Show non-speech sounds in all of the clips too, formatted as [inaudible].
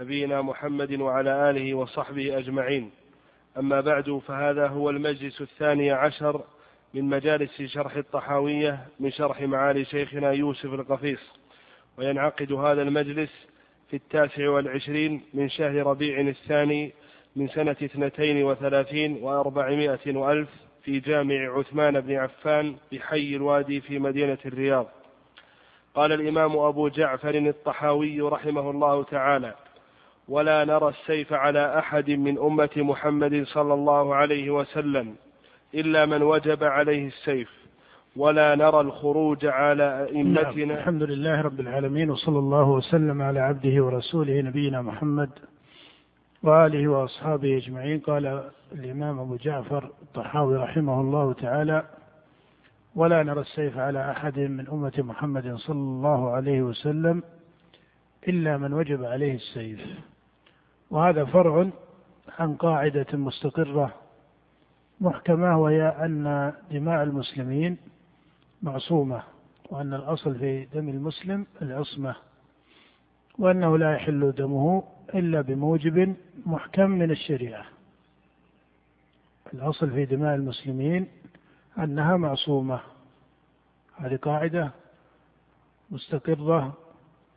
نبينا محمد وعلى آله وصحبه أجمعين. أما بعد فهذا هو المجلس الثاني عشر من مجالس شرح الطحاوية من شرح معالي شيخنا يوسف القفيص. وينعقد هذا المجلس في التاسع والعشرين من شهر ربيع الثاني من سنة اثنتين وثلاثين وأربعمائة وألف في جامع عثمان بن عفان بحي الوادي في مدينة الرياض. قال الإمام أبو جعفر الطحاوي رحمه الله تعالى ولا نرى السيف على أحد من أمة محمد صلى الله عليه وسلم إلا من وجب عليه السيف. ولا نرى الخروج على أئمتنا. نعم. الحمد لله رب العالمين وصلى الله وسلم على عبده ورسوله نبينا محمد وآله وأصحابه أجمعين. قال الإمام أبو جعفر الطحاوي رحمه الله تعالى ولا نرى السيف على أحد من أمة محمد صلى الله عليه وسلم إلا من وجب عليه السيف. وهذا فرع عن قاعدة مستقرة محكمة وهي أن دماء المسلمين معصومة وأن الأصل في دم المسلم العصمة وأنه لا يحل دمه إلا بموجب محكم من الشريعة. الأصل في دماء المسلمين أنها معصومة. هذه قاعدة مستقرة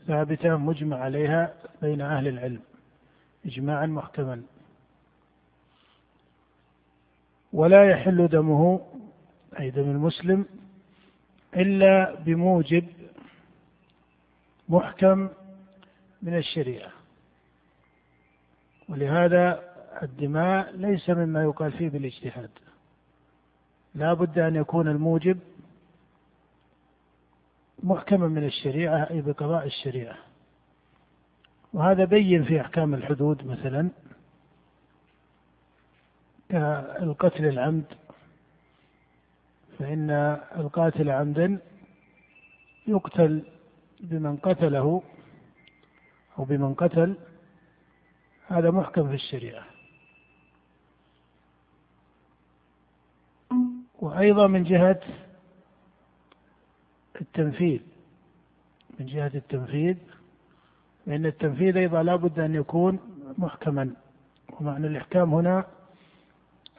ثابتة مجمع عليها بين أهل العلم. إجماعا محكما ولا يحل دمه أي دم المسلم إلا بموجب محكم من الشريعة. ولهذا الدماء ليس مما يقال فيه بالاجتهاد. لا بد أن يكون الموجب محكما من الشريعة أي بقضاء الشريعة. وهذا بين في أحكام الحدود مثلا كالقتل العمد فإن القاتل عمدا يقتل بمن قتله أو بمن قتل هذا محكم في الشريعة. وأيضا من جهة التنفيذ من جهة التنفيذ فإن التنفيذ أيضا لا بد أن يكون محكما ومعنى الإحكام هنا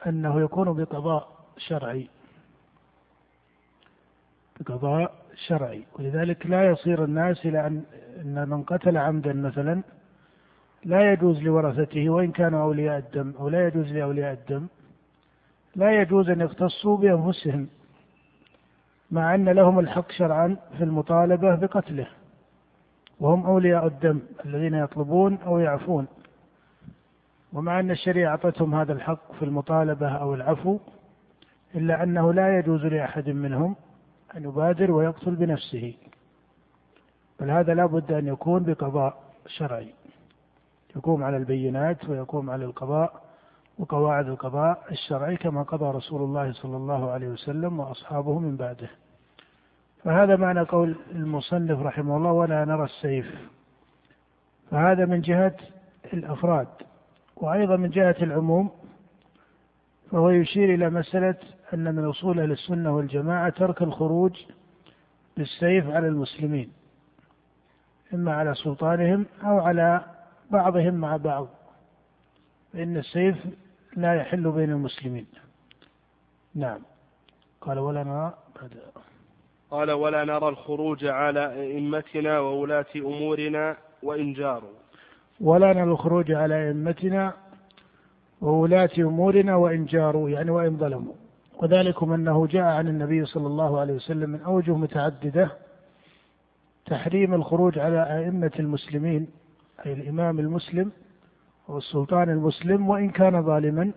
أنه يكون بقضاء شرعي. بقضاء شرعي. ولذلك لا يصير الناس إلى أن أن من قتل عمدا مثلا لا يجوز لورثته وإن كانوا أولياء الدم أو لا يجوز لأولياء الدم لا يجوز أن يختصوا بأنفسهم مع أن لهم الحق شرعا في المطالبة بقتله. وهم أولياء الدم الذين يطلبون أو يعفون. ومع أن الشريعة أعطتهم هذا الحق في المطالبة أو العفو إلا أنه لا يجوز لأحد منهم أن يبادر ويقتل بنفسه. بل هذا لا بد أن يكون بقضاء شرعي. يقوم على البينات ويقوم على القضاء وقواعد القضاء الشرعي كما قضى رسول الله صلى الله عليه وسلم وأصحابه من بعده. فهذا معنى قول المصنف رحمه الله ولا نرى السيف. فهذا من جهة الأفراد. وأيضا من جهة العموم فهو يشير إلى مسألة أن من أصول أهل السنة والجماعة ترك الخروج بالسيف على المسلمين إما على سلطانهم أو على بعضهم مع بعض فإن السيف لا يحل بين المسلمين. نعم. قال ولا نرى قال ولا نرى الخروج على أئمتنا وولاة أمورنا وإن جاروا. ولا نرى الخروج على أئمتنا وولاة أمورنا وإن جاروا يعني وإن ظلموا. وذلكم أنه جاء عن النبي صلى الله عليه وسلم من أوجه متعددة تحريم الخروج على أئمة المسلمين أي الإمام المسلم والسلطان المسلم وإن كان ظالما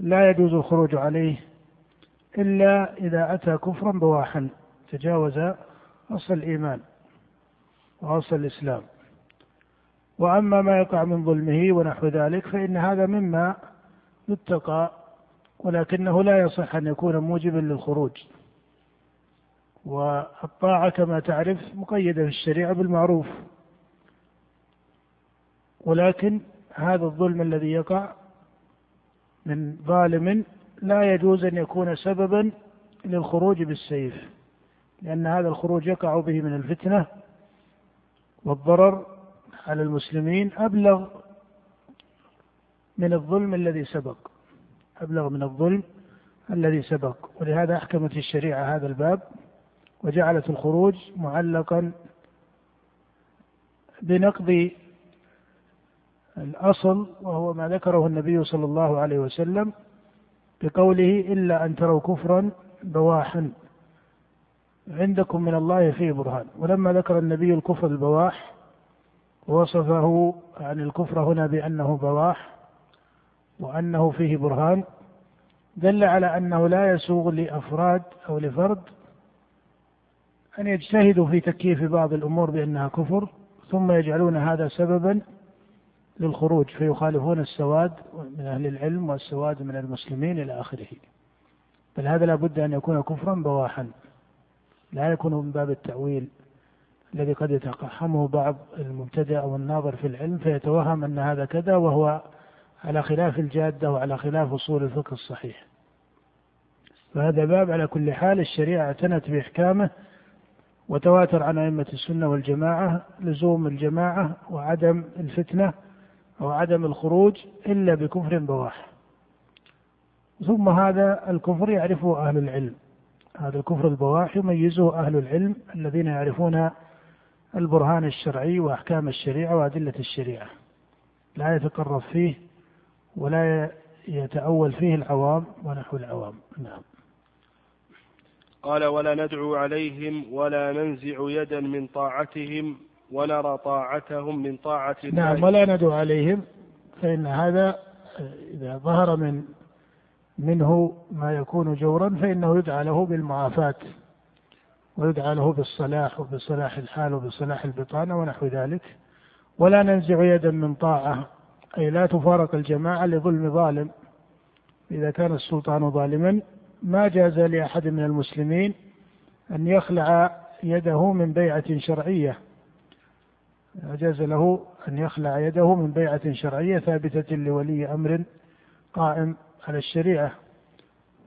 لا يجوز الخروج عليه إلا إذا أتى كفرا بواحا. تجاوز أصل الإيمان وأصل الإسلام. وأما ما يقع من ظلمه ونحو ذلك فإن هذا مما يتقى ولكنه لا يصح أن يكون موجبا للخروج. والطاعة كما تعرف مقيدة في الشريعة بالمعروف. ولكن هذا الظلم الذي يقع من ظالم لا يجوز أن يكون سببا للخروج بالسيف. لأن هذا الخروج يقع به من الفتنة والضرر على المسلمين أبلغ من الظلم الذي سبق. أبلغ من الظلم الذي سبق. ولهذا أحكمت الشريعة هذا الباب وجعلت الخروج معلقا بنقض الأصل وهو ما ذكره النبي صلى الله عليه وسلم بقوله إلا أن تروا كفرا بواحا. عندكم من الله فيه برهان. ولما ذكر النبي الكفر البواح وصفه عن الكفر هنا بأنه بواح وأنه فيه برهان دل على أنه لا يسوغ لأفراد أو لفرد أن يجتهدوا في تكييف بعض الأمور بأنها كفر ثم يجعلون هذا سببا للخروج فيخالفون السواد من أهل العلم والسواد من المسلمين إلى آخره. بل هذا لابد أن يكون كفرا بواحا. لا يكون من باب التأويل الذي قد يتقحمه بعض المبتدئ أو الناظر في العلم فيتوهم أن هذا كذا وهو على خلاف الجادة وعلى خلاف أصول الفقه الصحيح. فهذا باب على كل حال الشريعة اعتنت بإحكامه وتواتر عن أئمة السنة والجماعة لزوم الجماعة وعدم الفتنة أو عدم الخروج إلا بكفر بواح. ثم هذا الكفر يعرفه أهل العلم. هذا الكفر البواح يميزه أهل العلم الذين يعرفون البرهان الشرعي وأحكام الشريعة وأدلة الشريعة. لا يتقرب فيه ولا يتأول فيه العوام ونحو العوام. نعم. قال ولا ندعو عليهم ولا ننزع يدا من طاعتهم ونرى طاعتهم من طاعة الله. نعم ولا ندعو عليهم فإن هذا إذا ظهر من منه ما يكون جورا فإنه يدعى له بالمعافاة ويدعى له بالصلاح وبصلاح الحال وبصلاح البطانة ونحو ذلك. ولا ننزع يدا من طاعة أي لا تفارق الجماعة لظلم ظالم. إذا كان السلطان ظالما ما جاز لأحد من المسلمين أن يخلع يده من بيعة شرعية. جاز له أن يخلع يده من بيعة شرعية ثابتة لولي أمر قائم على الشريعة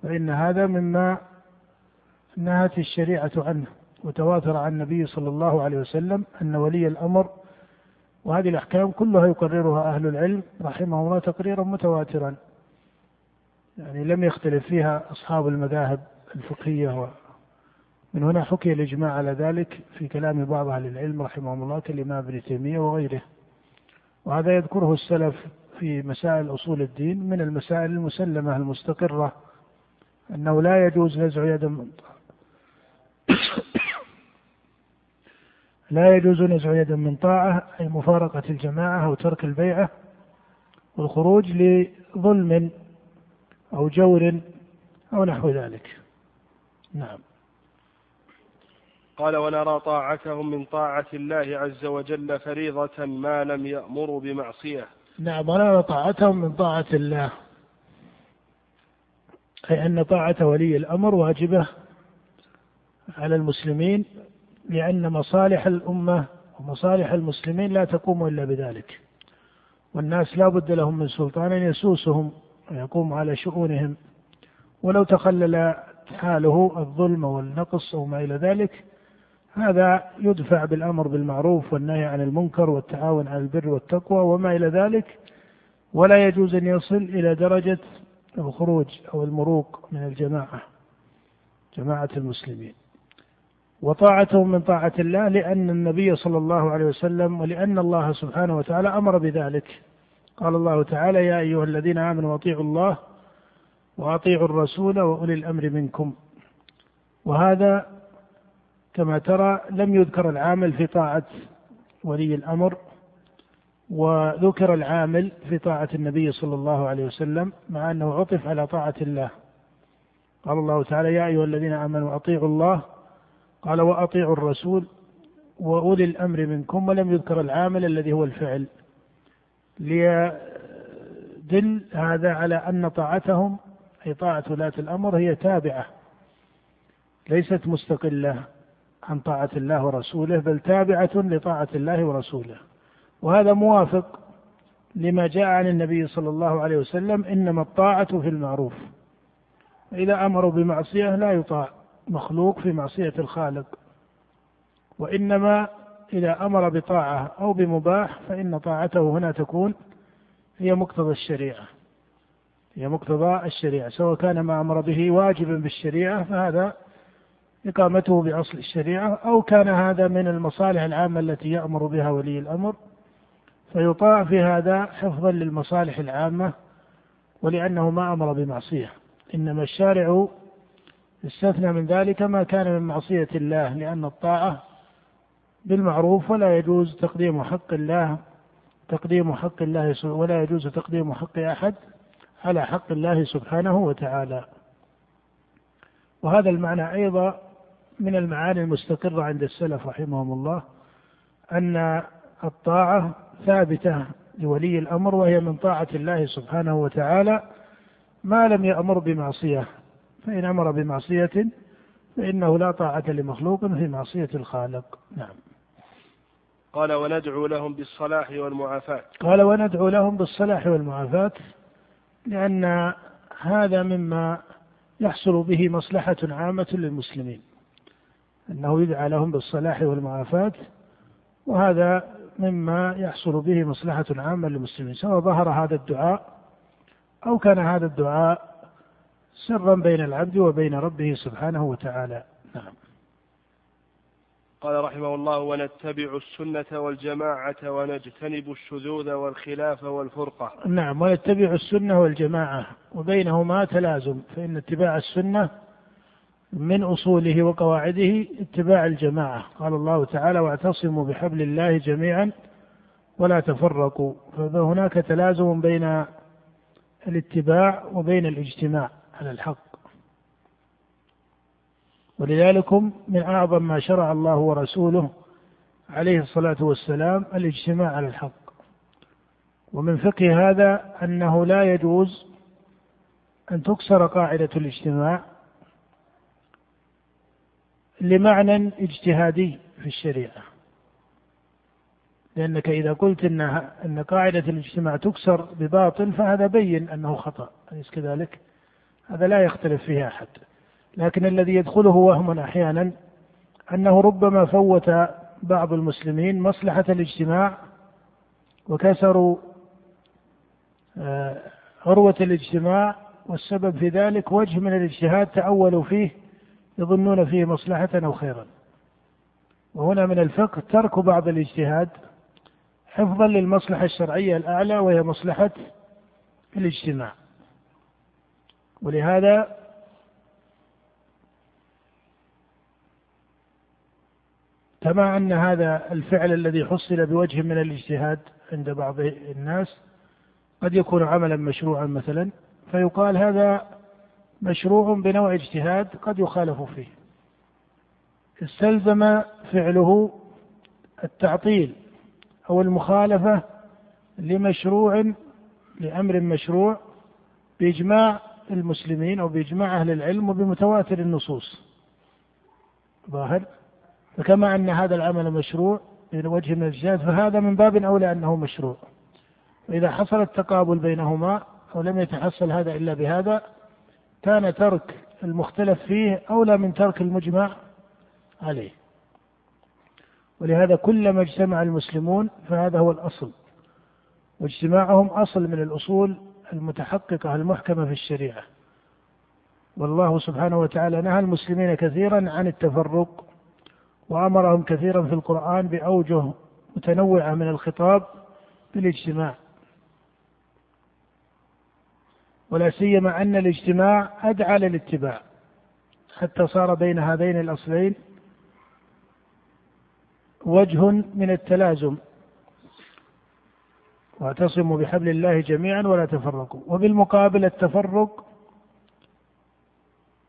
فإن هذا مما نهت الشريعة عنه وتواتر عن النبي صلى الله عليه وسلم أن ولي الأمر وهذه الأحكام كلها يقررها أهل العلم رحمه الله تقريرا متواترا. يعني لم يختلف فيها أصحاب المذاهب الفقهية من هنا حكي الإجماع على ذلك في كلام بعض أهل العلم رحمهم الله كالإمام ابن تيمية وغيره. وهذا يذكره السلف في مسائل أصول الدين من المسائل المسلمة المستقرة أنه لا يجوز نزع يد [coughs] لا يجوز نزع يد من طاعة أي مفارقة الجماعة أو ترك البيعة والخروج لظلم أو جور أو نحو ذلك. نعم. قال ونرى طاعتهم من طاعة الله عز وجل فريضة ما لم يأمروا بمعصية. نعم ونرى طاعتهم من طاعة الله. أي أن طاعة ولي الأمر واجبة على المسلمين لأن مصالح الأمة ومصالح المسلمين لا تقوم إلا بذلك. والناس لا بد لهم من سلطان يسوسهم ويقوم على شؤونهم. ولو تخلل حاله الظلم والنقص أو ما إلى ذلك هذا يدفع بالأمر بالمعروف والنهي عن المنكر والتعاون على البر والتقوى وما إلى ذلك. ولا يجوز أن يصل إلى درجة الخروج أو المروق من الجماعة جماعة المسلمين. وطاعتهم من طاعة الله لأن النبي صلى الله عليه وسلم ولأن الله سبحانه وتعالى أمر بذلك. قال الله تعالى يا أيها الذين آمنوا أطيعوا الله وأطيعوا الرسول وأولي الأمر منكم. وهذا كما ترى لم يذكر العامل في طاعة ولي الأمر وذكر العامل في طاعة النبي صلى الله عليه وسلم مع أنه عطف على طاعة الله. قال الله تعالى يا أيها الذين آمنوا أطيعوا الله. قال وأطيعوا الرسول وأولي الأمر منكم. ولم يذكر العامل الذي هو الفعل. ليدل هذا على أن طاعتهم أي طاعة ولاة الأمر هي تابعة ليست مستقلة. عن طاعة الله ورسوله بل تابعة لطاعة الله ورسوله. وهذا موافق لما جاء عن النبي صلى الله عليه وسلم إنما الطاعة في المعروف. إذا أمروا بمعصية لا يطاع مخلوق في معصية الخالق. وإنما إذا أمر بطاعة أو بمباح فإن طاعته هنا تكون هي مقتضى الشريعة. هي مقتضى الشريعة. سواء كان ما أمر به واجبا بالشريعة فهذا إقامته بأصل الشريعة أو كان هذا من المصالح العامة التي يأمر بها ولي الأمر. فيطاع في هذا حفظا للمصالح العامة ولأنه ما أمر بمعصية. إنما الشارع استثنى من ذلك ما كان من معصية الله لأن الطاعة بالمعروف ولا يجوز تقديم حق الله تقديم حق الله ولا يجوز تقديم حق أحد على حق الله سبحانه وتعالى. وهذا المعنى أيضا من المعاني المستقرة عند السلف رحمهم الله أن الطاعة ثابتة لولي الأمر وهي من طاعة الله سبحانه وتعالى ما لم يأمر بمعصية. فإن أمر بمعصية فإنه لا طاعة لمخلوق في معصية الخالق. نعم. قال وندعو لهم بالصلاح والمعافاة. قال وندعو لهم بالصلاح والمعافاة لأن هذا مما يحصل به مصلحة عامة للمسلمين. أنه يدعى لهم بالصلاح والمعافاة وهذا مما يحصل به مصلحة عامة للمسلمين سواء ظهر هذا الدعاء أو كان هذا الدعاء سرا بين العبد وبين ربه سبحانه وتعالى. نعم. قال رحمه الله ونتبع السنة والجماعة ونجتنب الشذوذ والخلاف والفرقة. نعم ونتبع السنة والجماعة وبينهما تلازم فإن اتباع السنة من أصوله وقواعده اتباع الجماعة. قال الله تعالى واعتصموا بحبل الله جميعا ولا تفرقوا. فهناك تلازم بين الاتباع وبين الاجتماع على الحق. ولذلك من أعظم ما شرع الله ورسوله عليه الصلاة والسلام الاجتماع على الحق. ومن فقه هذا أنه لا يجوز أن تكسر قاعدة الاجتماع لمعنى اجتهادي في الشريعة. لأنك إذا قلت أن أن قاعدة الاجتماع تكسر بباطل فهذا بين أنه خطأ. أليس كذلك؟ هذا لا يختلف فيه أحد. لكن الذي يدخله وهم أحيانا أنه ربما فوت بعض المسلمين مصلحة الاجتماع وكسروا آه، عروة الاجتماع والسبب في ذلك وجه من الاجتهاد تأولوا فيه يظنون فيه مصلحة أو خيرا. وهنا من الفقه ترك بعض الاجتهاد حفظا للمصلحة الشرعية الأعلى وهي مصلحة الاجتماع. ولهذا كما أن هذا الفعل الذي حصل بوجه من الاجتهاد عند بعض الناس قد يكون عملا مشروعا مثلا فيقال هذا مشروع بنوع اجتهاد قد يخالف فيه. استلزم فعله التعطيل أو المخالفة لمشروع لأمر مشروع بإجماع المسلمين أو بإجماع أهل العلم وبمتواتر النصوص. ظاهر؟ فكما أن هذا العمل مشروع من وجه من الاجتهاد فهذا من باب أولى أنه مشروع. وإذا حصل التقابل بينهما أو لم يتحصل هذا إلا بهذا كان ترك المختلف فيه أولى من ترك المجمع عليه. ولهذا كلما اجتمع المسلمون فهذا هو الأصل. واجتماعهم أصل من الأصول المتحققة المحكمة في الشريعة. والله سبحانه وتعالى نهى المسلمين كثيرا عن التفرق وأمرهم كثيرا في القرآن بأوجه متنوعة من الخطاب بالاجتماع. ولا سيما أن الاجتماع أدعى للاتباع حتى صار بين هذين الأصلين وجه من التلازم. واعتصموا بحبل الله جميعا ولا تفرقوا. وبالمقابل التفرق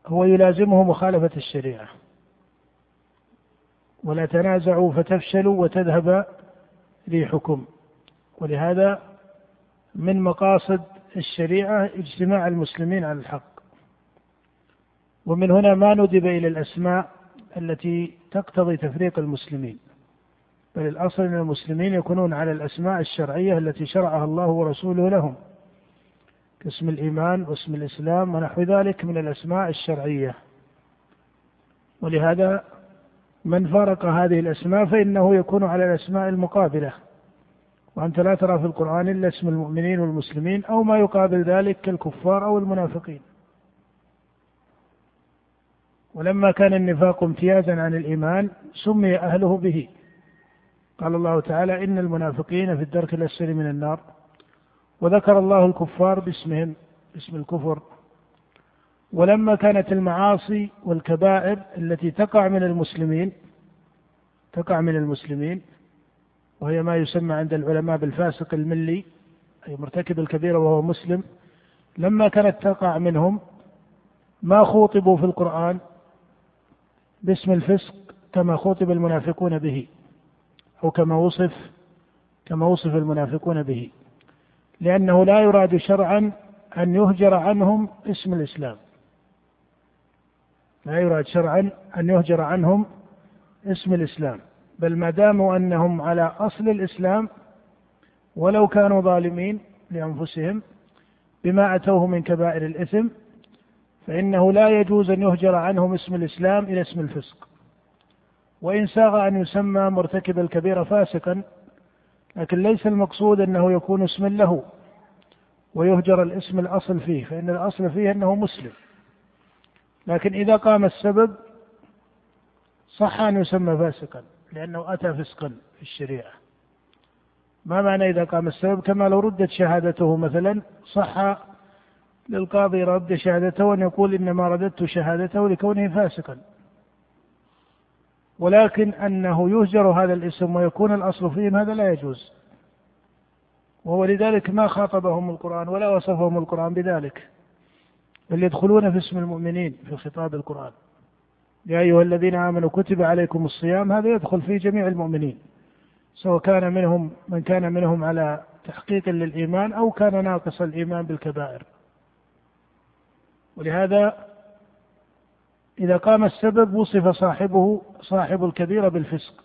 هو يلازمه مخالفة الشريعة. ولا تنازعوا فتفشلوا وتذهب ريحكم ولهذا من مقاصد الشريعة اجتماع المسلمين على الحق. ومن هنا ما ندب إلى الأسماء التي تقتضي تفريق المسلمين. بل الأصل أن المسلمين يكونون على الأسماء الشرعية التي شرعها الله ورسوله لهم كاسم الإيمان واسم الإسلام ونحو ذلك من الأسماء الشرعية. ولهذا من فارق هذه الأسماء فإنه يكون على الأسماء المقابلة. وأنت لا ترى في القرآن إلا اسم المؤمنين والمسلمين أو ما يقابل ذلك كالكفار أو المنافقين. ولما كان النفاق امتيازا عن الإيمان سمي أهله به. قال الله تعالى إن المنافقين في الدرك الأسفل من النار. وذكر الله الكفار باسمهم اسم الكفر. ولما كانت المعاصي والكبائر التي تقع من المسلمين تقع من المسلمين وهي ما يسمى عند العلماء بالفاسق الملي أي مرتكب الكبيرة وهو مسلم. لما كانت تقع منهم ما خوطبوا في القرآن باسم الفسق كما خوطب المنافقون به أو كما وصف كما وصف المنافقون به. لأنه لا يراد شرعا أن يهجر عنهم اسم الإسلام. لا يراد شرعا أن يهجر عنهم اسم الإسلام. بل ما داموا أنهم على أصل الإسلام ولو كانوا ظالمين لأنفسهم بما أتوه من كبائر الإثم فإنه لا يجوز أن يهجر عنهم اسم الإسلام إلى اسم الفسق. وإن ساغ أن يسمى مرتكب الكبيرة فاسقا لكن ليس المقصود أنه يكون اسما له ويهجر الاسم الأصل فيه فإن الأصل فيه أنه مسلم. لكن إذا قام السبب صح أن يسمى فاسقا. لأنه أتى فسقا في الشريعة. ما معنى إذا قام السبب؟ كما لو ردت شهادته مثلا صح للقاضي رد شهادته أن يقول إنما رددت شهادته لكونه فاسقا. ولكن أنه يهجر هذا الاسم ويكون الأصل فيهم هذا لا يجوز. وهو لذلك ما خاطبهم القرآن ولا وصفهم القرآن بذلك. بل يدخلون في اسم المؤمنين في خطاب القرآن. يا أيها الذين آمنوا كتب عليكم الصيام هذا يدخل في جميع المؤمنين سواء كان منهم من كان منهم على تحقيق للإيمان أو كان ناقص الإيمان بالكبائر. ولهذا إذا قام السبب وصف صاحبه صاحب الكبيرة بالفسق.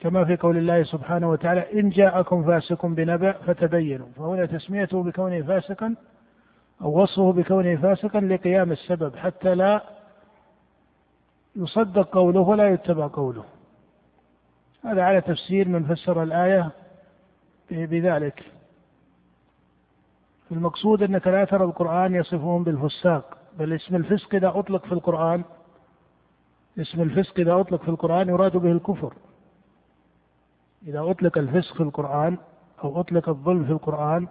كما في قول الله سبحانه وتعالى إن جاءكم فاسق بنبأ فتبينوا. فهنا تسميته بكونه فاسقا أو وصفه بكونه فاسقا لقيام السبب حتى لا يصدق قوله ولا يتبع قوله. هذا على تفسير من فسر الآية بذلك. المقصود أنك لا ترى القرآن يصفهم بالفساق بل اسم الفسق إذا أطلق في القرآن اسم الفسق إذا أطلق في القرآن يراد به الكفر. إذا أطلق الفسق في القرآن أو أطلق الظلم في القرآن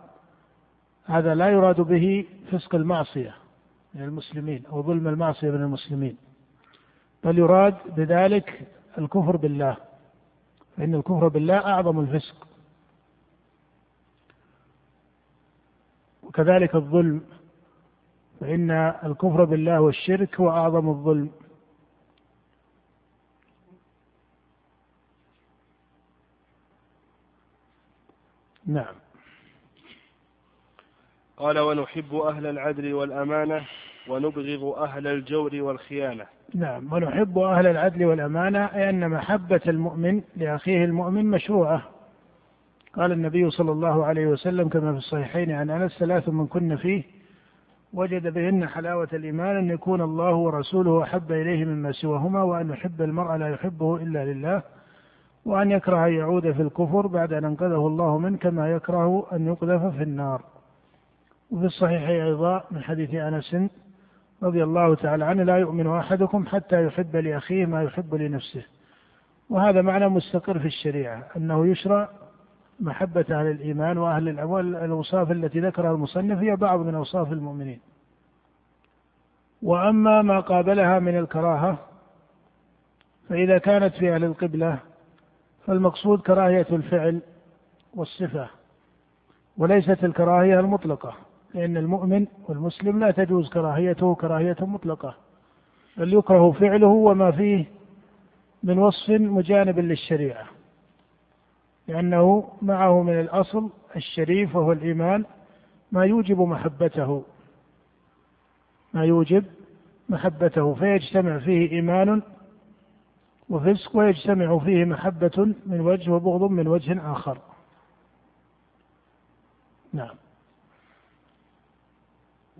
هذا لا يراد به فسق المعصية من المسلمين أو ظلم المعصية من المسلمين بل يراد بذلك الكفر بالله فإن الكفر بالله أعظم الفسق. وكذلك الظلم فإن الكفر بالله والشرك هو أعظم الظلم. نعم. قال ونحب أهل العدل والأمانة ونبغض أهل الجور والخيانة. نعم ونحب أهل العدل والأمانة أي أن محبة المؤمن لأخيه المؤمن مشروعة. قال النبي صلى الله عليه وسلم كما في الصحيحين عن أنس ثلاث من كن فيه وجد بهن حلاوة الإيمان أن يكون الله ورسوله أحب إليه مما سواهما وأن يحب المرء لا يحبه إلا لله وأن يكره أن يعود في الكفر بعد أن أنقذه الله منه كما يكره أن يقذف في النار. وفي الصحيح أيضا من حديث أنس رضي الله تعالى عنه لا يؤمن أحدكم حتى يحب لأخيه ما يحب لنفسه. وهذا معنى مستقر في الشريعة أنه يشرع محبة أهل الإيمان وأهل الأموال الأوصاف التي ذكرها المصنف هي بعض من أوصاف المؤمنين. وأما ما قابلها من الكراهة فإذا كانت في أهل القبلة فالمقصود كراهية الفعل والصفة وليست الكراهية المطلقة. لأن المؤمن والمسلم لا تجوز كراهيته كراهية مطلقة بل يكره فعله وما فيه من وصف مجانب للشريعة لأنه معه من الأصل الشريف وهو الإيمان ما يوجب محبته ما يوجب محبته فيجتمع فيه إيمان وفسق ويجتمع فيه محبة من وجه وبغض من وجه آخر. نعم.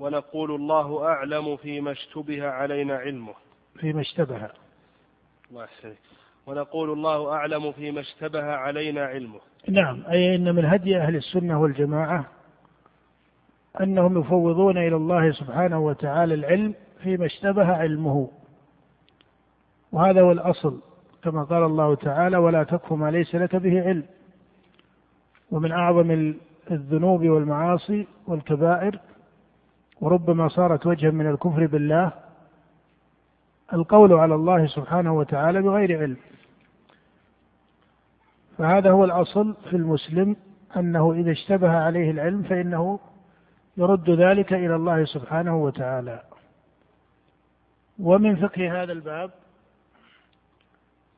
ونقول الله أعلم فيما اشتبه علينا علمه. فيما اشتبه. الله ونقول الله أعلم فيما اشتبه علينا علمه. نعم أي أن من هدي أهل السنة والجماعة أنهم يفوضون إلى الله سبحانه وتعالى العلم فيما اشتبه علمه. وهذا هو الأصل كما قال الله تعالى ولا تكف ما ليس لك به علم. ومن أعظم الذنوب والمعاصي والكبائر وربما صارت وجها من الكفر بالله القول على الله سبحانه وتعالى بغير علم. فهذا هو الأصل في المسلم أنه إذا اشتبه عليه العلم فإنه يرد ذلك إلى الله سبحانه وتعالى. ومن فقه هذا الباب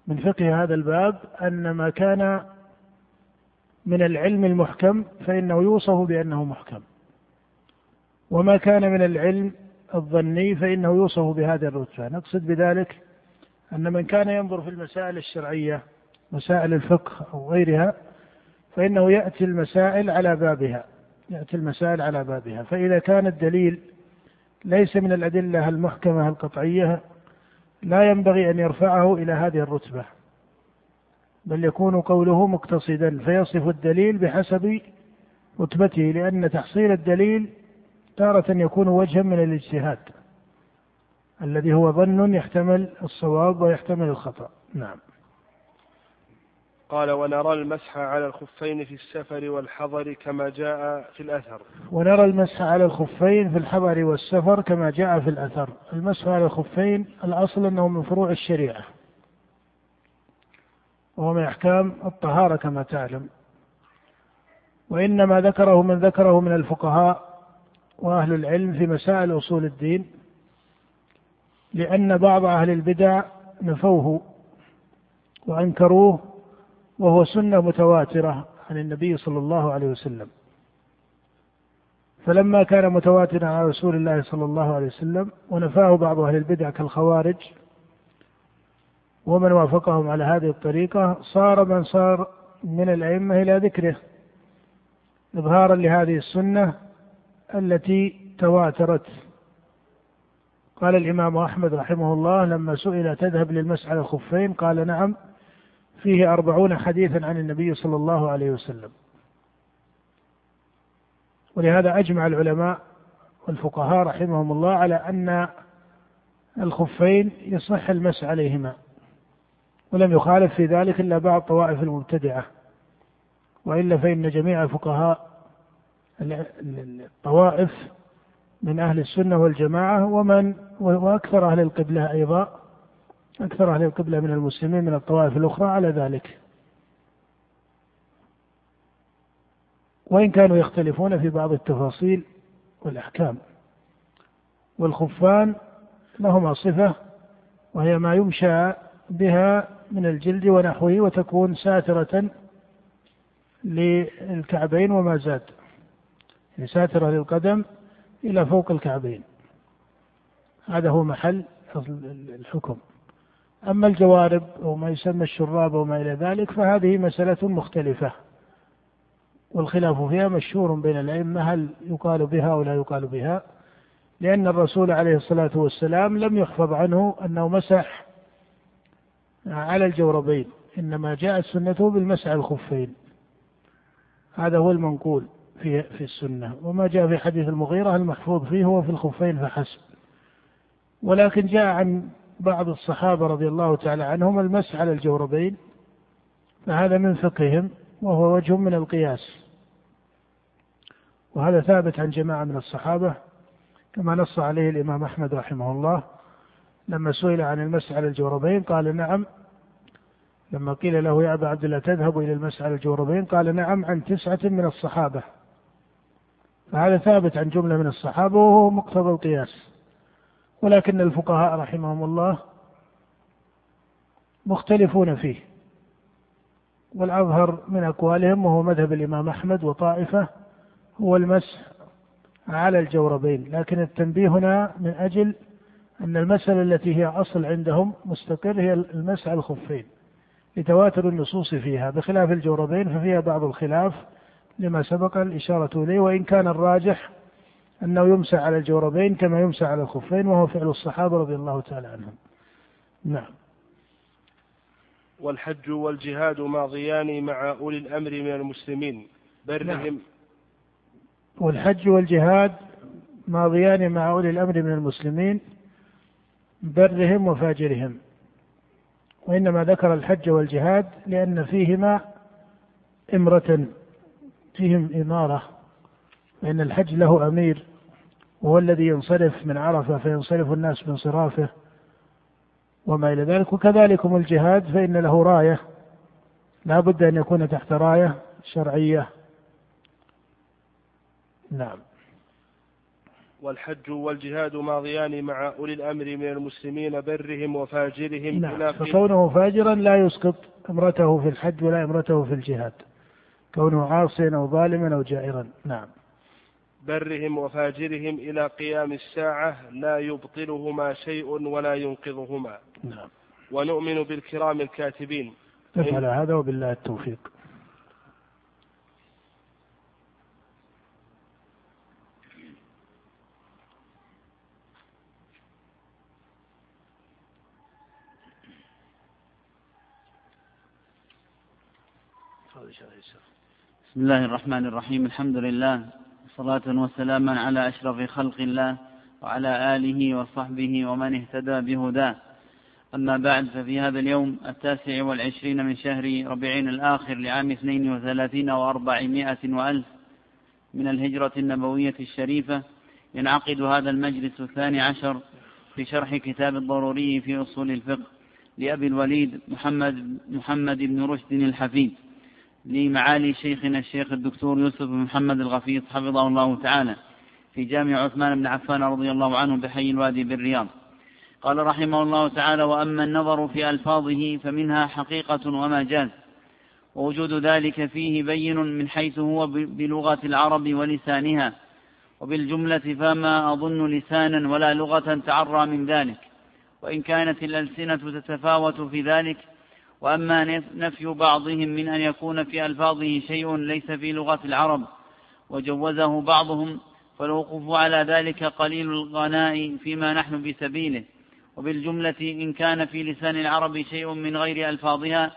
من فقه هذا الباب أن ما كان من العلم المحكم فإنه يوصف بأنه محكم. وما كان من العلم الظني فإنه يوصف بهذه الرتبة. نقصد بذلك أن من كان ينظر في المسائل الشرعية مسائل الفقه أو غيرها فإنه يأتي المسائل على بابها يأتي المسائل على بابها. فإذا كان الدليل ليس من الأدلة المحكمة القطعية لا ينبغي أن يرفعه إلى هذه الرتبة بل يكون قوله مقتصدا فيصف الدليل بحسب رتبته لأن تحصيل الدليل تارة يكون وجها من الاجتهاد الذي هو ظن يحتمل الصواب ويحتمل الخطأ. نعم. قال ونرى المسح على الخفين في السفر والحضر كما جاء في الأثر. ونرى المسح على الخفين في الحضر والسفر كما جاء في الأثر. المسح على الخفين الأصل أنه من فروع الشريعة. وهو من أحكام الطهارة كما تعلم. وإنما ذكره من ذكره من الفقهاء وأهل العلم في مسائل أصول الدين لأن بعض أهل البدع نفوه وأنكروه وهو سنة متواترة عن النبي صلى الله عليه وسلم. فلما كان متواترا عن رسول الله صلى الله عليه وسلم ونفاه بعض أهل البدع كالخوارج ومن وافقهم على هذه الطريقة صار من صار من الأئمة إلى ذكره إظهارا لهذه السنة التي تواترت. قال الإمام أحمد رحمه الله لما سئل تذهب للمسح على الخفين؟ قال نعم فيه أربعون حديثا عن النبي صلى الله عليه وسلم. ولهذا أجمع العلماء والفقهاء رحمهم الله على أن الخفين يصح المسح عليهما ولم يخالف في ذلك إلا بعض طوائف المبتدعة وإلا فإن جميع فقهاء الطوائف من أهل السنة والجماعة ومن وأكثر أهل القبلة أيضا أكثر أهل القبلة من المسلمين من الطوائف الأخرى على ذلك. وإن كانوا يختلفون في بعض التفاصيل والأحكام. والخفان لهما صفة وهي ما يمشى بها من الجلد ونحوه وتكون ساترة للكعبين وما زاد. يعني ساترة للقدم إلى فوق الكعبين. هذا هو محل الحكم. أما الجوارب أو ما يسمى الشراب أو ما إلى ذلك فهذه مسألة مختلفة. والخلاف فيها مشهور بين الأئمة هل يقال بها أو لا يقال بها. لأن الرسول عليه الصلاة والسلام لم يحفظ عنه أنه مسح على الجوربين إنما جاءت سنته بالمسح الخفين. هذا هو المنقول. في في السنة. وما جاء في حديث المغيرة المحفوظ فيه هو في الخفين فحسب. ولكن جاء عن بعض الصحابة رضي الله تعالى عنهم المسح على الجوربين فهذا من فقههم وهو وجه من القياس. وهذا ثابت عن جماعة من الصحابة كما نص عليه الإمام أحمد رحمه الله لما سئل عن المسح على الجوربين قال نعم. لما قيل له يا أبا عبد الله تذهب إلى المسح على الجوربين قال نعم عن تسعة من الصحابة. فهذا ثابت عن جملة من الصحابة وهو مقتضى القياس. ولكن الفقهاء رحمهم الله مختلفون فيه. والأظهر من أقوالهم وهو مذهب الإمام أحمد وطائفة هو المسح على الجوربين. لكن التنبيه هنا من أجل أن المسألة التي هي أصل عندهم مستقر هي المسح على الخفين لتواتر النصوص فيها. بخلاف الجوربين ففيها بعض الخلاف لما سبق الإشارة إليه وإن كان الراجح أنه يمسح على الجوربين كما يمسح على الخفين وهو فعل الصحابة رضي الله تعالى عنهم. نعم. والحج والجهاد ماضيان مع أولي الأمر من المسلمين. برهم نعم. والحج والجهاد ماضيان مع أولي الأمر من المسلمين برهم وفاجرهم. وإنما ذكر الحج والجهاد لأن فيهما إمرة فيهم إمارة فإن الحج له أمير وهو الذي ينصرف من عرفة فينصرف الناس بانصرافه وما إلى ذلك وكذلكم الجهاد فإن له راية. لا بد أن يكون تحت راية شرعية. نعم. والحج والجهاد ماضيان مع أولي الأمر من المسلمين برهم وفاجرهم. نعم. فكونه فاجرا لا يسقط امرته في الحج ولا امرته في الجهاد. كونه عاصيا أو ظالما أو جائرا. نعم. برهم وفاجرهم إلى قيام الساعة لا يبطلهما شيء ولا ينقذهما. نعم. ونؤمن بالكرام الكاتبين. نفعل هذا وبالله التوفيق. بسم الله الرحمن الرحيم. الحمد لله. صلاة وسلاما على أشرف خلق الله وعلى آله وصحبه ومن اهتدى بهداه. أما بعد ففي هذا اليوم التاسع والعشرين من شهر ربيعين الآخر لعام اثنين وثلاثين وأربعمائة وألف من الهجرة النبوية الشريفة ينعقد هذا المجلس الثاني عشر في شرح كتاب الضروري في أصول الفقه لأبي الوليد محمد, محمد بن رشد الحفيد. لمعالي شيخنا الشيخ الدكتور يوسف بن محمد الغفيص حفظه الله تعالى في جامع عثمان بن عفان رضي الله عنه بحي الوادي بالرياض. قال رحمه الله تعالى وأما النظر في ألفاظه فمنها حقيقة ومجاز ووجود ذلك فيه بين من حيث هو بلغة العرب ولسانها وبالجملة فما أظن لسانا ولا لغة تعرى من ذلك وإن كانت الألسنة تتفاوت في ذلك وأما نفي بعضهم من أن يكون في ألفاظه شيء ليس في لغة العرب وجوزه بعضهم فالوقوف على ذلك قليل الغناء فيما نحن بسبيله. وبالجملة إن كان في لسان العرب شيء من غير ألفاظها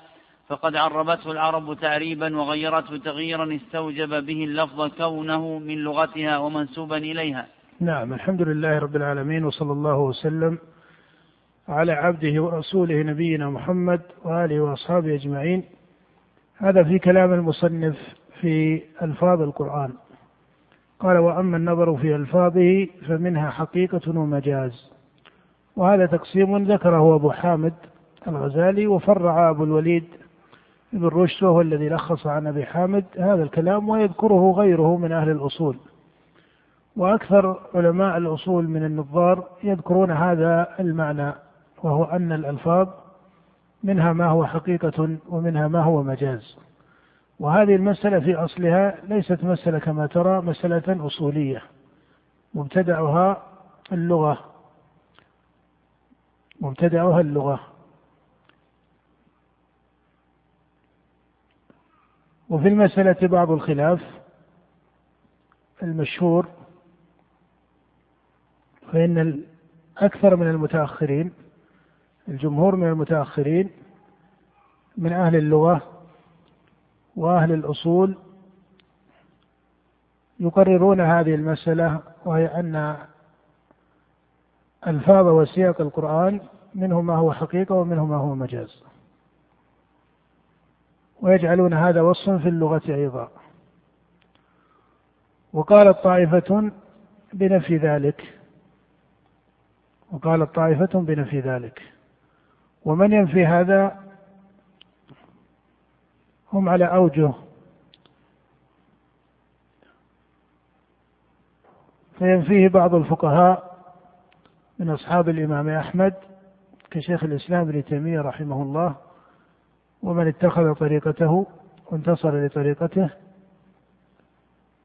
فقد عربته العرب تعريبا وغيرته تغييرا استوجب به اللفظ كونه من لغتها ومنسوبا إليها. نعم الحمد لله رب العالمين وصلى الله وسلم على عبده ورسوله نبينا محمد وآله وأصحابه أجمعين. هذا في كلام المصنف في ألفاظ القرآن. قال وأما النظر في ألفاظه فمنها حقيقة ومجاز. وهذا تقسيم ذكره أبو حامد الغزالي وفرع أبو الوليد ابن رشد وهو الذي لخص عن أبي حامد هذا الكلام ويذكره غيره من أهل الأصول. وأكثر علماء الأصول من النظار يذكرون هذا المعنى. وهو أن الألفاظ منها ما هو حقيقة ومنها ما هو مجاز. وهذه المسألة في أصلها ليست مسألة كما ترى مسألة أصولية مبتدعها اللغة مبتدعها اللغة. وفي المسألة بعض الخلاف المشهور فإن أكثر من المتأخرين الجمهور من المتأخرين من أهل اللغة وأهل الأصول يقررون هذه المسألة وهي أن ألفاظ وسياق القرآن منه ما هو حقيقة ومنه ما هو مجاز. ويجعلون هذا وصفا في اللغة أيضا. وقالت طائفة بنفي ذلك. وقالت طائفة بنفي ذلك. ومن ينفي هذا هم على أوجه فينفيه بعض الفقهاء من أصحاب الإمام أحمد كشيخ الإسلام ابن تيمية رحمه الله ومن اتخذ طريقته وانتصر لطريقته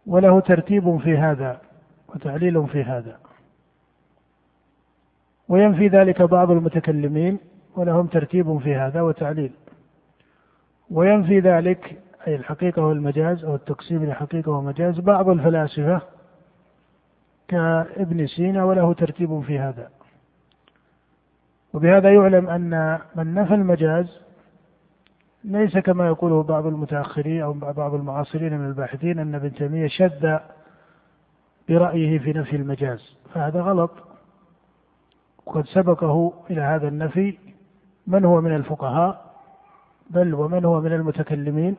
وله ترتيب في هذا وتعليل في هذا. وينفي ذلك بعض المتكلمين ولهم ترتيب في هذا وتعليل. وينفي ذلك أي الحقيقة والمجاز أو التقسيم لحقيقة ومجاز بعض الفلاسفة كابن سينا وله ترتيب في هذا. وبهذا يعلم أن من نفى المجاز ليس كما يقوله بعض المتأخرين أو بعض المعاصرين من الباحثين أن ابن تيمية شد برأيه في نفي المجاز. فهذا غلط. وقد سبقه إلى هذا النفي من هو من الفقهاء؟ بل ومن هو من المتكلمين؟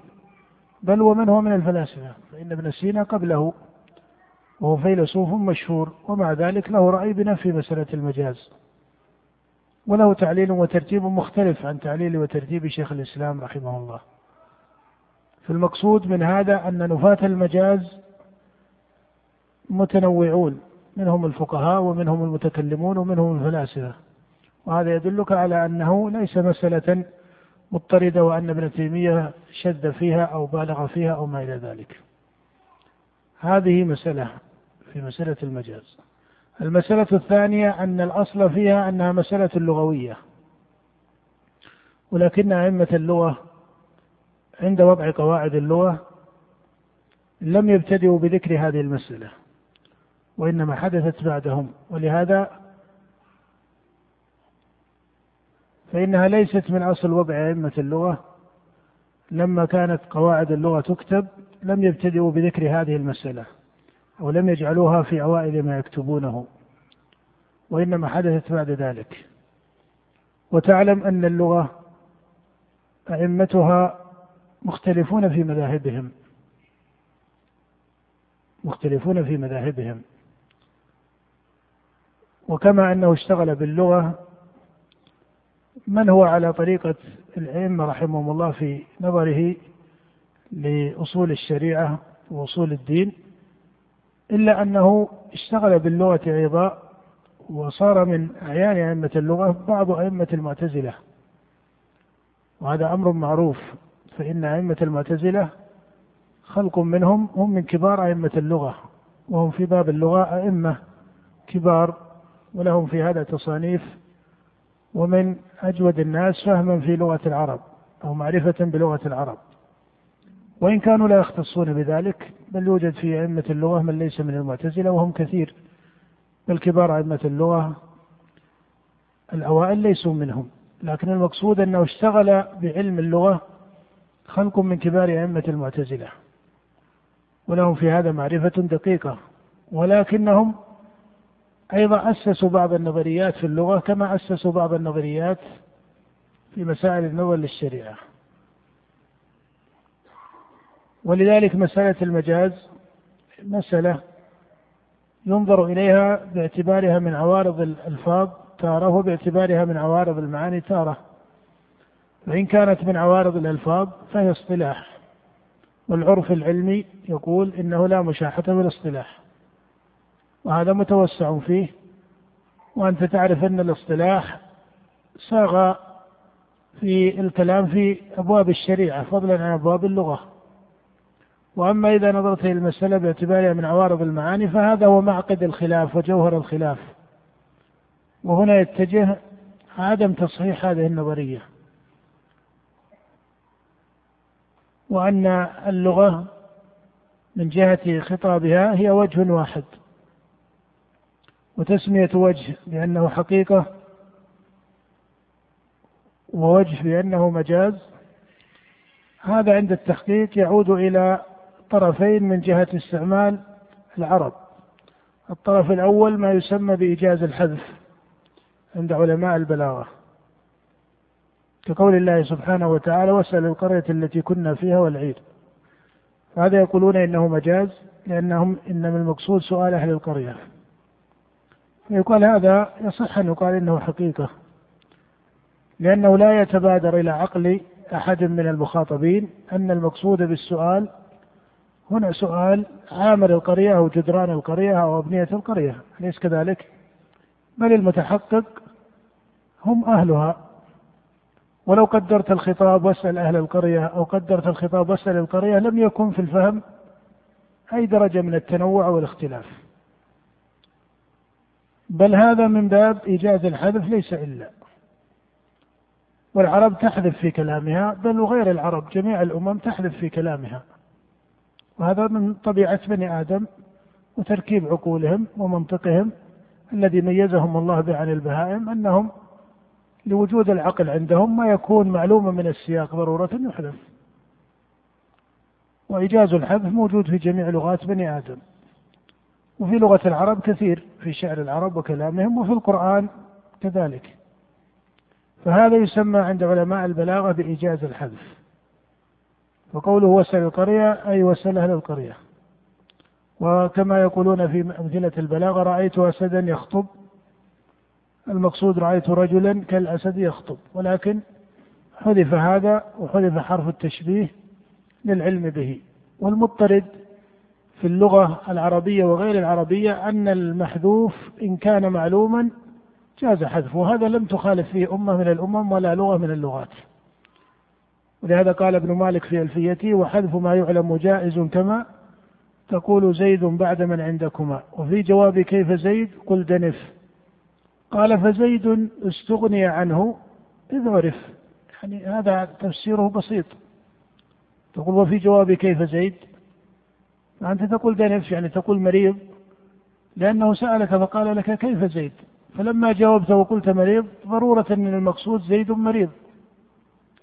بل ومن هو من الفلاسفة؟ فإن ابن سينا قبله وهو فيلسوف مشهور ومع ذلك له رأي بنفي مسألة المجاز. وله تعليل وترتيب مختلف عن تعليل وترتيب شيخ الإسلام رحمه الله. فالمقصود من هذا أن نفاة المجاز متنوعون منهم الفقهاء ومنهم المتكلمون ومنهم الفلاسفة. وهذا يدلك على أنه ليس مسألة مضطردة وأن ابن تيمية شد فيها أو بالغ فيها أو ما إلى ذلك. هذه مسألة في مسألة المجاز. المسألة الثانية أن الأصل فيها أنها مسألة لغوية ولكن أئمة اللغة عند وضع قواعد اللغة لم يبتدئوا بذكر هذه المسألة وإنما حدثت بعدهم ولهذا فإنها ليست من أصل وضع أئمة اللغة. لما كانت قواعد اللغة تكتب لم يبتدئوا بذكر هذه المسألة ولم يجعلوها في أوائل ما يكتبونه وإنما حدثت بعد ذلك. وتعلم أن اللغة أئمتها مختلفون في مذاهبهم مختلفون في مذاهبهم. وكما أنه اشتغل باللغة من هو على طريقة الأئمة رحمهم الله في نظره لأصول الشريعة وأصول الدين إلا أنه اشتغل باللغة أيضا وصار من أعيان أئمة اللغة بعض أئمة المعتزلة. وهذا أمر معروف فإن أئمة المعتزلة خلق منهم هم من كبار أئمة اللغة وهم في باب اللغة أئمة كبار ولهم في هذا تصانيف ومن أجود الناس فهما في لغة العرب أو معرفة بلغة العرب. وإن كانوا لا يختصون بذلك بل يوجد في أئمة اللغة من ليس من المعتزلة وهم كثير. بل كبار أئمة اللغة الأوائل ليسوا منهم. لكن المقصود أنه اشتغل بعلم اللغة خلق من كبار أئمة المعتزلة. ولهم في هذا معرفة دقيقة. ولكنهم أيضا أسسوا بعض النظريات في اللغة كما أسسوا بعض النظريات في مسائل النظر للشريعة. ولذلك مسألة المجاز مسألة ينظر إليها باعتبارها من عوارض الألفاظ تارة وباعتبارها من عوارض المعاني تارة. فإن كانت من عوارض الألفاظ فهي اصطلاح. والعرف العلمي يقول إنه لا مشاحة بالاصطلاح وهذا متوسع فيه وأنت تعرف أن الاصطلاح ساغ في الكلام في أبواب الشريعة فضلا عن أبواب اللغة. وأما إذا نظرت إلى المسألة باعتبارها من عوارض المعاني فهذا هو معقد الخلاف وجوهر الخلاف. وهنا يتجه عدم تصحيح هذه النظرية. وأن اللغة من جهة خطابها هي وجه واحد. وتسمية وجه بأنه حقيقة ووجه بأنه مجاز. هذا عند التحقيق يعود إلى طرفين من جهة استعمال العرب. الطرف الأول ما يسمى بإيجاز الحذف عند علماء البلاغة كقول الله سبحانه وتعالى واسأل القرية التي كنا فيها والعير فهذا يقولون إنه مجاز لأنهم إنما المقصود سؤال أهل القرية. فيقال هذا يصح أن يقال إنه حقيقة لأنه لا يتبادر إلى عقل أحد من المخاطبين أن المقصود بالسؤال هنا سؤال عامل القرية أو جدران القرية أو أبنية القرية أليس كذلك؟ بل المتحقق هم أهلها ولو قدرت الخطاب واسأل أهل القرية أو قدرت الخطاب واسأل القرية لم يكن في الفهم أي درجة من التنوع والاختلاف بل هذا من باب إيجاز الحذف ليس إلا. والعرب تحذف في كلامها بل وغير العرب جميع الأمم تحذف في كلامها. وهذا من طبيعة بني آدم وتركيب عقولهم ومنطقهم الذي ميزهم الله به عن البهائم أنهم لوجود العقل عندهم ما يكون معلوما من السياق ضرورة يحذف. وإيجاز الحذف موجود في جميع لغات بني آدم. وفي لغة العرب كثير في شعر العرب وكلامهم وفي القرآن كذلك. فهذا يسمى عند علماء البلاغة بإيجاز الحذف. وقوله وسل القرية أي وسل أهل القرية. وكما يقولون في أمثلة البلاغة رأيت أسدا يخطب. المقصود رأيت رجلا كالأسد يخطب. ولكن حذف هذا وحذف حرف التشبيه للعلم به. والمضطرد في اللغة العربية وغير العربية أن المحذوف إن كان معلوما جاز حذفه. وهذا لم تخالف فيه أمة من الأمم ولا لغة من اللغات. ولهذا قال ابن مالك في ألفيته وحذف ما يعلم جائز كما تقول زيد بعد من عندكما. وفي جواب كيف زيد؟ قل دنف. قال فزيد استغني عنه إذ عرف. يعني هذا تفسيره بسيط. تقول وفي جواب كيف زيد؟ أنت تقول دنف يعني تقول مريض لأنه سألك فقال لك كيف زيد؟ فلما جاوبت وقلت مريض ضرورة من المقصود زيد مريض.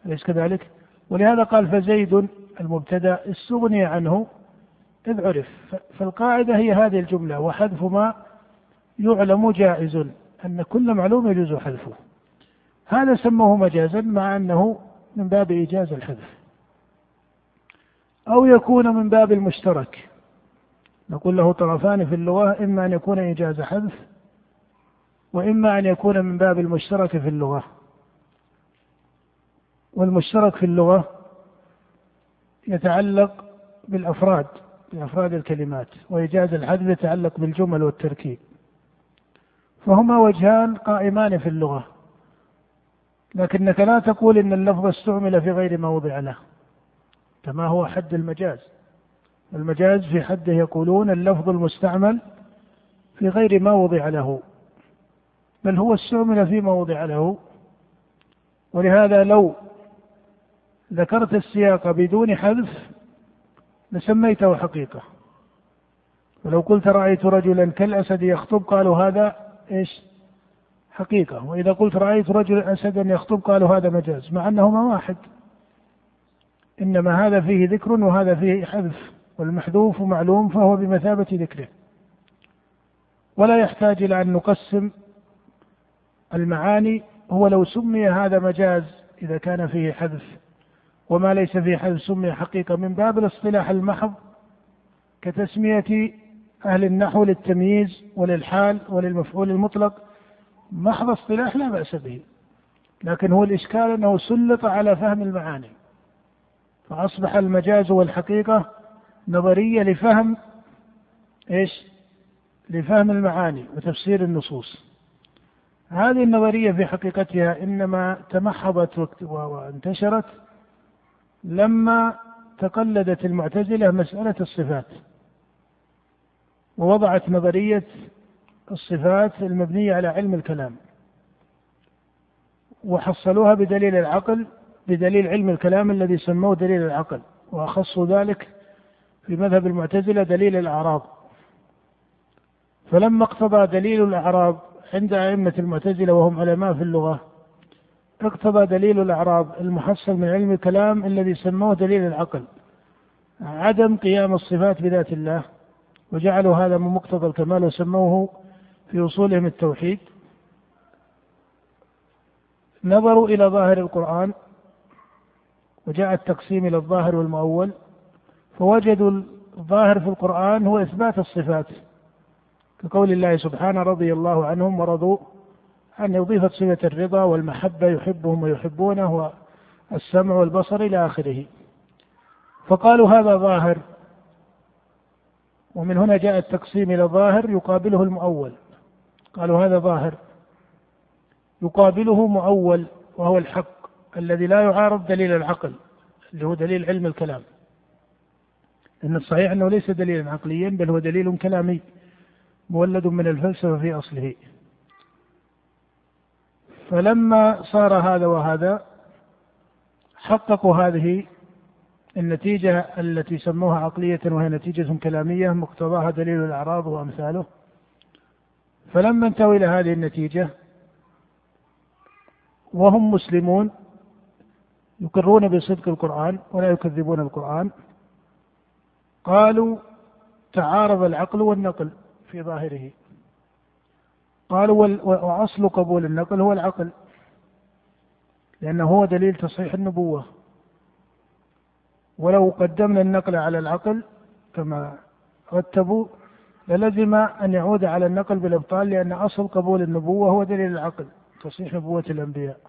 أليس كذلك؟ ولهذا قال فزيد المبتدأ استغني عنه إذ عرف. فالقاعدة هي هذه الجملة وحذف ما يعلم جائز أن كل معلوم يجوز حذفه. هذا سموه مجازا مع أنه من باب إيجاز الحذف. أو يكون من باب المشترك. نقول له طرفان في اللغة إما أن يكون إيجاز حذف وإما أن يكون من باب المشترك في اللغة. والمشترك في اللغة يتعلق بالأفراد بأفراد الكلمات وإيجاز الحذف يتعلق بالجمل والتركيب. فهما وجهان قائمان في اللغة. لكنك لا تقول إن اللفظ استعمل في غير موضع له كما هو حد المجاز. المجاز في حده يقولون اللفظ المستعمل في غير موضع له بل هو استعمل في موضع له. ولهذا لو ذكرت السياق بدون حذف لسميته حقيقة. ولو قلت رأيت رجلا كالأسد يخطب قالوا هذا إيش؟ حقيقة. وإذا قلت رأيت رجلا أسدا يخطب قالوا هذا مجاز مع أنهما واحد. إنما هذا فيه ذكر وهذا فيه حذف. والمحذوف معلوم فهو بمثابة ذكره. ولا يحتاج إلى أن نقسم المعاني. هو لو سمي هذا مجاز إذا كان فيه حذف. وما ليس فيه حذف سمي حقيقة. من باب الاصطلاح المحض كتسمية أهل النحو للتمييز وللحال وللمفعول المطلق. محض اصطلاح لا بأس به. لكن هو الإشكال أنه سلط على فهم المعاني. فأصبح المجاز والحقيقة نظرية لفهم إيش؟ لفهم المعاني وتفسير النصوص. هذه النظرية في حقيقتها إنما تمحضت وانتشرت لما تقلدت المعتزلة مسألة الصفات ووضعت نظرية الصفات المبنية على علم الكلام وحصلوها بدليل العقل بدليل علم الكلام الذي سموه دليل العقل وأخصوا ذلك في مذهب المعتزلة دليل الأعراض فلما اقتضى دليل الأعراض عند أئمة المعتزلة وهم علماء في اللغة اقتضى دليل الأعراض المحصل من علم الكلام الذي سموه دليل العقل عدم قيام الصفات بذات الله وجعلوا هذا من مقتضى الكمال وسموه في أصولهم التوحيد. نظروا إلى ظاهر القرآن وجاء التقسيم إلى الظاهر والمؤول فوجدوا الظاهر في القرآن هو إثبات الصفات كقول الله سبحانه رضي الله عنهم ورضوا أن يضيف صفة الرضا والمحبة يحبهم ويحبونه والسمع والبصر إلى آخره. فقالوا هذا ظاهر ومن هنا جاء التقسيم إلى ظاهر يقابله المؤول. قالوا هذا ظاهر يقابله مؤول وهو الحق الذي لا يعارض دليل العقل اللي هو دليل علم الكلام. إن الصحيح أنه ليس دليلا عقليا بل هو دليل كلامي مولد من الفلسفة في أصله. فلما صار هذا وهذا حققوا هذه النتيجة التي سموها عقلية وهي نتيجة كلامية مقتضاها دليل الأعراض وأمثاله. فلما انتهوا إلى هذه النتيجة وهم مسلمون يقرون بصدق القرآن ولا يكذبون القرآن قالوا تعارض العقل والنقل في ظاهره. قالوا وأصل قبول النقل هو العقل لأنه هو دليل تصحيح النبوة. ولو قدمنا النقل على العقل كما رتبوا للزم أن يعود على النقل بالإبطال لأن أصل قبول النبوة هو دليل العقل تصحيح نبوة الأنبياء.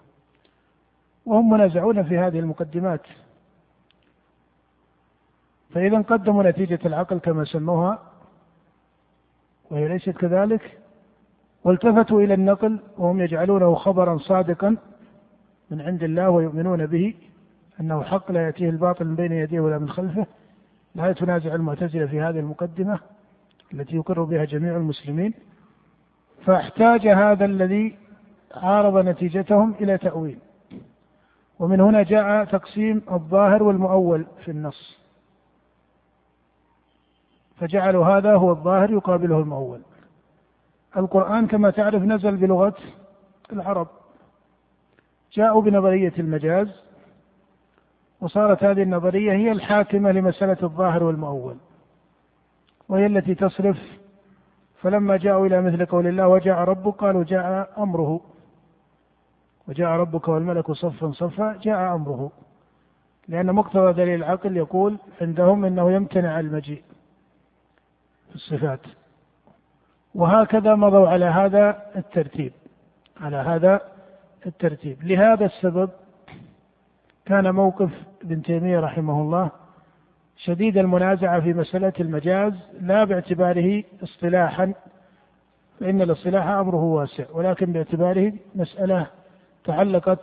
وهم منازعون في هذه المقدمات. فإذا قدموا نتيجة العقل كما سموها وهي ليست كذلك والتفتوا إلى النقل وهم يجعلونه خبرا صادقا من عند الله ويؤمنون به أنه حق لا يأتيه الباطل من بين يديه ولا من خلفه لا تنازع المعتزلة في هذه المقدمة التي يقر بها جميع المسلمين فاحتاج هذا الذي عارض نتيجتهم إلى تأويل. ومن هنا جاء تقسيم الظاهر والمؤول في النص. فجعلوا هذا هو الظاهر يقابله المؤول. القرآن كما تعرف نزل بلغة العرب. جاءوا بنظرية المجاز وصارت هذه النظرية هي الحاكمة لمسألة الظاهر والمؤول وهي التي تصرف. فلما جاءوا إلى مثل قول الله وجاء ربك قالوا جاء أمره. وجاء ربك والملك صفا صفا جاء أمره. لأن مقتضى دليل العقل يقول عندهم أنه يمتنع المجيء. في الصفات. وهكذا مضوا على هذا الترتيب على هذا الترتيب. لهذا السبب كان موقف ابن تيمية رحمه الله شديد المنازعة في مسألة المجاز لا باعتباره اصطلاحا فإن الاصطلاح أمره واسع ولكن باعتباره مسألة تعلقت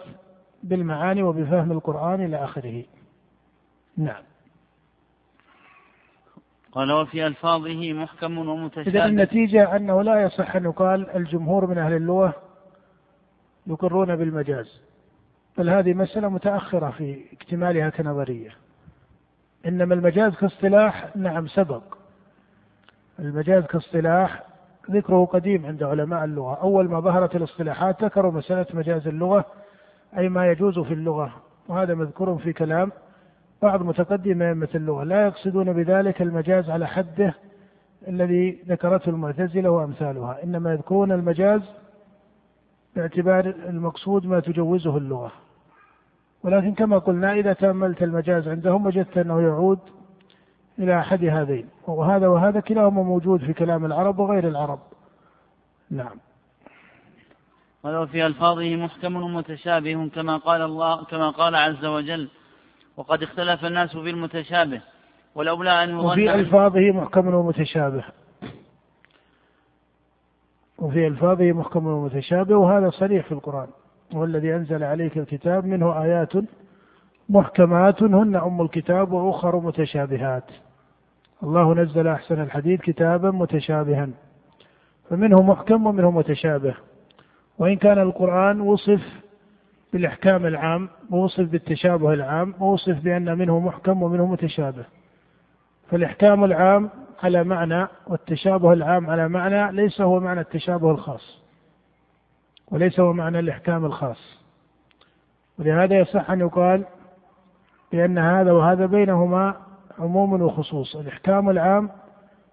بالمعاني وبفهم القرآن إلى آخره. نعم. قال وفي ألفاظه محكم ومتشابه. إذا النتيجة أنه لا يصح أن يقال الجمهور من أهل اللغة يقرون بالمجاز بل هذه مسألة متأخرة في اكتمالها كنظرية. إنما المجاز كاصطلاح نعم سبق. المجاز كاصطلاح ذكره قديم عند علماء اللغة. أول ما ظهرت الاصطلاحات ذكروا مسألة مجاز اللغة أي ما يجوز في اللغة وهذا مذكور في كلام بعض متقدمي أئمة اللغة. لا يقصدون بذلك المجاز على حده الذي ذكرته المعتزلة وأمثالها. إنما يذكرون المجاز باعتبار المقصود ما تجوزه اللغة. ولكن كما قلنا إذا تأملت المجاز عندهم وجدت أنه يعود إلى أحد هذين. وهذا وهذا كلاهما موجود في كلام العرب وغير العرب. نعم. ولو في ألفاظه محكم ومتشابه كما قال الله كما قال عز وجل وقد اختلف الناس في المتشابه ولولا أن وفي ألفاظه محكم ومتشابه. وفي ألفاظه محكم ومتشابه وهذا صريح في القرآن. هو الذي أنزل عليك الكتاب منه آيات محكمات هن أم الكتاب وأخر متشابهات. الله نزل أحسن الحديث كتابا متشابها. فمنه محكم ومنه متشابه. وإن كان القرآن وصف بالإحكام العام ووصف بالتشابه العام ووصف بأن منه محكم ومنه متشابه. فالإحكام العام على معنى والتشابه العام على معنى ليس هو معنى التشابه الخاص وليس هو معنى الإحكام الخاص. ولهذا يصح أن يقال بأن هذا وهذا بينهما عموم وخصوص. الإحكام العام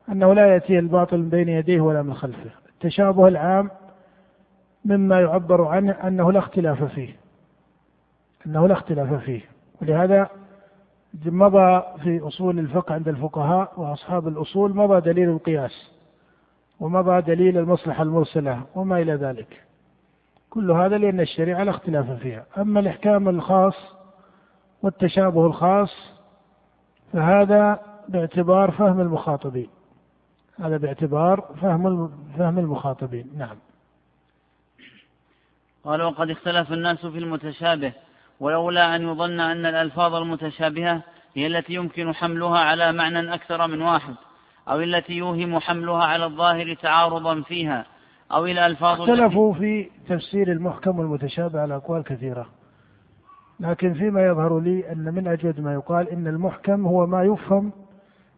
أنه لا يأتيه الباطل من بين يديه ولا من خلفه. التشابه العام مما يعبر عنه أنه لا اختلاف فيه. أنه لا اختلاف فيه. ولهذا مضى في أصول الفقه عند الفقهاء وأصحاب الأصول مضى دليل القياس ومضى دليل المصلحة المرسلة وما إلى ذلك. كل هذا لأن الشريعة لا اختلاف فيها. أما الإحكام الخاص والتشابه الخاص فهذا باعتبار فهم المخاطبين. هذا باعتبار فهم فهم المخاطبين. نعم. قال وقد اختلف الناس في المتشابه ولولا أن يظن أن الألفاظ المتشابهة هي التي يمكن حملها على معنى أكثر من واحد أو التي يوهم حملها على الظاهر تعارضا فيها أو الألفاظ اختلفوا في تفسير المحكم والمتشابه على أقوال كثيرة. لكن فيما يظهر لي أن من أجود ما يقال إن المحكم هو ما يفهم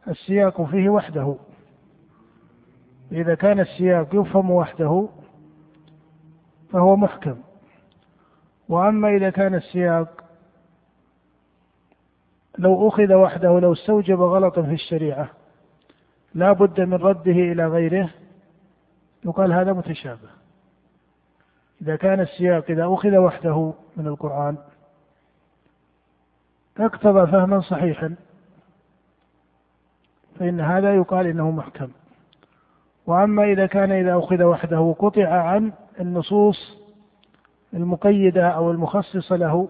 السياق فيه وحده. إذا كان السياق يفهم وحده فهو محكم. وأما إذا كان السياق لو أخذ وحده لو استوجب غلطا في الشريعة لا بد من رده إلى غيره يقال هذا متشابه. إذا كان السياق إذا أخذ وحده من القرآن اقتضى فهما صحيحا فإن هذا يقال إنه محكم. وأما إذا كان إذا أخذ وحده قطع عن النصوص المقيدة أو المخصصة له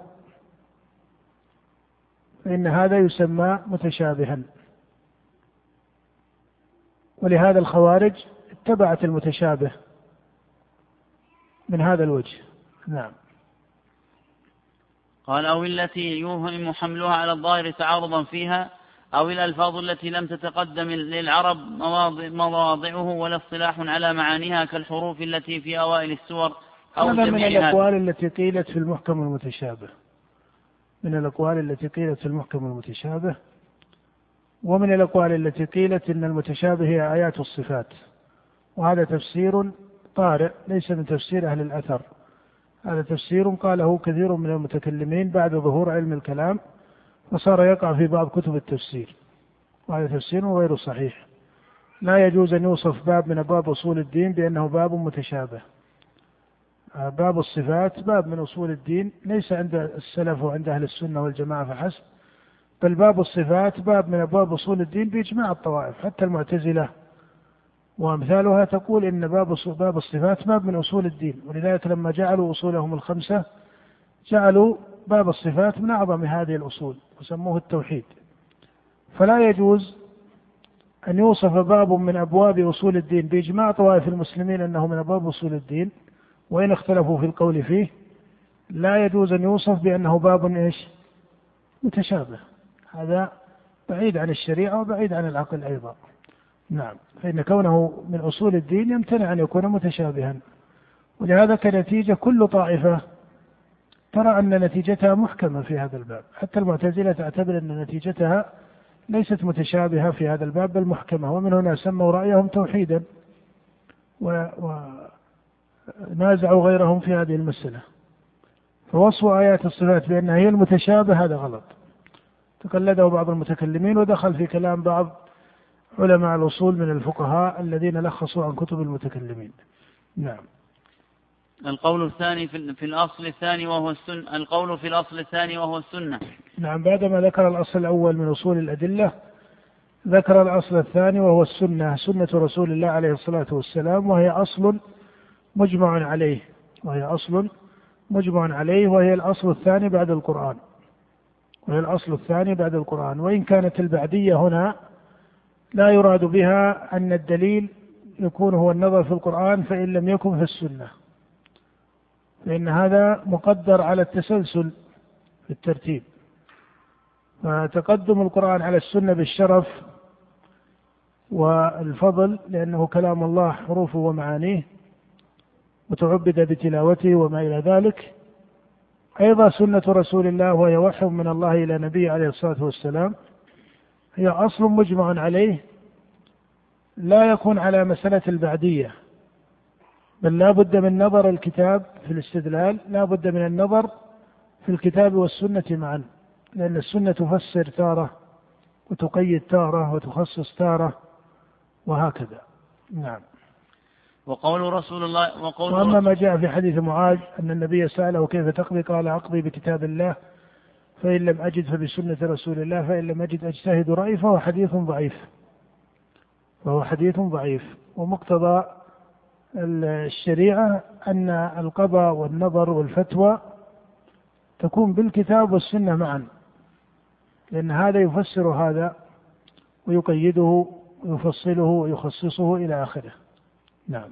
فإن هذا يسمى متشابها. ولهذا الخوارج اتبعت المتشابه من هذا الوجه. نعم. قال أو التي يوهم حملها على الظاهر تعارضا فيها أو الألفاظ التي لم تتقدم للعرب مواضعه ولا اصطلاح على معانيها كالحروف التي في أوائل السور أو هذا من الأقوال التي قيلت في المحكم المتشابه. من الأقوال التي قيلت في المحكم المتشابه. ومن الأقوال التي قيلت إن المتشابه هي آيات الصفات. وهذا تفسير طارئ ليس من تفسير أهل الأثر. هذا تفسير قاله كثير من المتكلمين بعد ظهور علم الكلام فصار يقع في بعض كتب التفسير. وهذا تفسير غير صحيح. لا يجوز أن يوصف باب من أبواب أصول الدين بأنه باب متشابه. باب الصفات باب من أصول الدين ليس عند السلف وعند أهل السنة والجماعة فحسب بل باب الصفات باب من أبواب أصول الدين بإجماع الطوائف حتى المعتزلة. وأمثالها تقول إن باب باب الصفات باب من أصول الدين ولذلك لما جعلوا أصولهم الخمسة جعلوا باب الصفات من أعظم هذه الأصول وسموه التوحيد. فلا يجوز أن يوصف باب من أبواب أصول الدين بإجماع طوائف المسلمين أنه من أبواب أصول الدين وإن اختلفوا في القول فيه لا يجوز أن يوصف بأنه باب إيش؟ متشابه. هذا بعيد عن الشريعة وبعيد عن العقل أيضا. نعم. فإن كونه من أصول الدين يمتنع أن يكون متشابها. ولهذا كنتيجة كل طائفة ترى أن نتيجتها محكمة في هذا الباب. حتى المعتزلة تعتبر أن نتيجتها ليست متشابهة في هذا الباب بل محكمة. ومن هنا سموا رأيهم توحيدا. ونازعوا غيرهم في هذه المسألة. فوصف آيات الصفات بأنها هي المتشابه هذا غلط. تقلده بعض المتكلمين ودخل في كلام بعض علماء الأصول من الفقهاء الذين لخصوا عن كتب المتكلمين. نعم. القول الثاني في, في الأصل الثاني وهو السنة القول في الأصل الثاني وهو السنة. نعم بعدما ذكر الأصل الأول من أصول الأدلة ذكر الأصل الثاني وهو السنة سنة رسول الله عليه الصلاة والسلام وهي أصل مجمع عليه وهي أصل مجمع عليه وهي الأصل الثاني بعد القرآن. وهي الأصل الثاني بعد القرآن. وإن كانت البعدية هنا لا يراد بها أن الدليل يكون هو النظر في القرآن فإن لم يكن في السنة. فإن هذا مقدر على التسلسل في الترتيب. فتقدم القرآن على السنة بالشرف والفضل لأنه كلام الله حروفه ومعانيه. وتعبد بتلاوته وما إلى ذلك. أيضا سنة رسول الله وهي وحي من الله إلى نبيه عليه الصلاة والسلام. هي أصل مجمع عليه لا يكون على مسألة البعدية بل لا بد من نظر الكتاب في الاستدلال لا بد من النظر في الكتاب والسنة معا لأن السنة تفسر تارة وتقيد تارة وتخصص تارة وهكذا. نعم. وقول رسول الله وقول وأما ما جاء في حديث معاذ أن النبي سأله كيف تقضي؟ قال أقضي بكتاب الله فإن لم أجد فبسنة رسول الله فإن لم أجد أجتهد رأي فهو حديث ضعيف. فهو حديث ضعيف. ومقتضى الشريعة أن القضاء والنظر والفتوى تكون بالكتاب والسنة معا. لأن هذا يفسر هذا ويقيده ويفصله ويخصصه إلى آخره. نعم.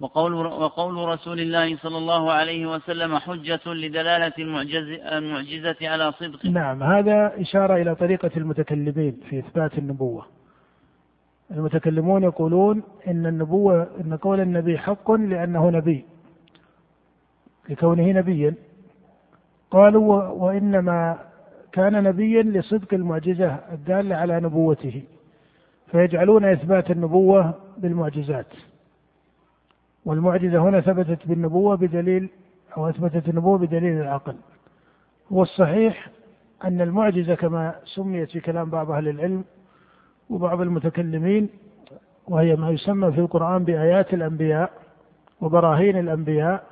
وقول, وقول رسول الله صلى الله عليه وسلم حجة لدلالة المعجزة على صدق. نعم هذا إشارة إلى طريقة المتكلمين في إثبات النبوة. المتكلمون يقولون إن النبوة إن قول النبي حق لأنه نبي. لكونه نبيا. قالوا وإنما كان نبيا لصدق المعجزة الدالة على نبوته. فيجعلون إثبات النبوة بالمعجزات. والمعجزة هنا ثبتت بالنبوة بدليل أو أثبتت النبوة بدليل العقل. والصحيح أن المعجزة كما سميت في كلام بعض أهل العلم وبعض المتكلمين وهي ما يسمى في القرآن بآيات الأنبياء وبراهين الأنبياء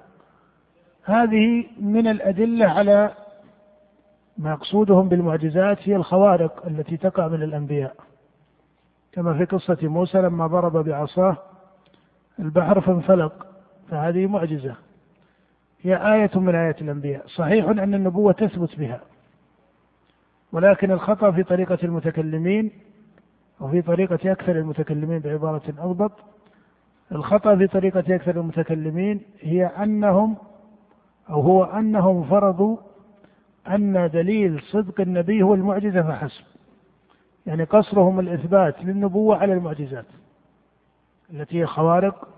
هذه من الأدلة على مقصودهم بالمعجزات هي الخوارق التي تقع من الأنبياء. كما في قصة موسى لما ضرب بعصاه البحر فانفلق فهذه معجزة. هي آية من آيات الأنبياء صحيح أن النبوة تثبت بها ولكن الخطأ في طريقة المتكلمين وفي طريقة أكثر المتكلمين بعبارة أضبط. الخطأ في طريقة أكثر المتكلمين هي أنهم أو هو أنهم فرضوا أن دليل صدق النبي هو المعجزة فحسب. يعني قصرهم الإثبات للنبوة على المعجزات التي هي خوارق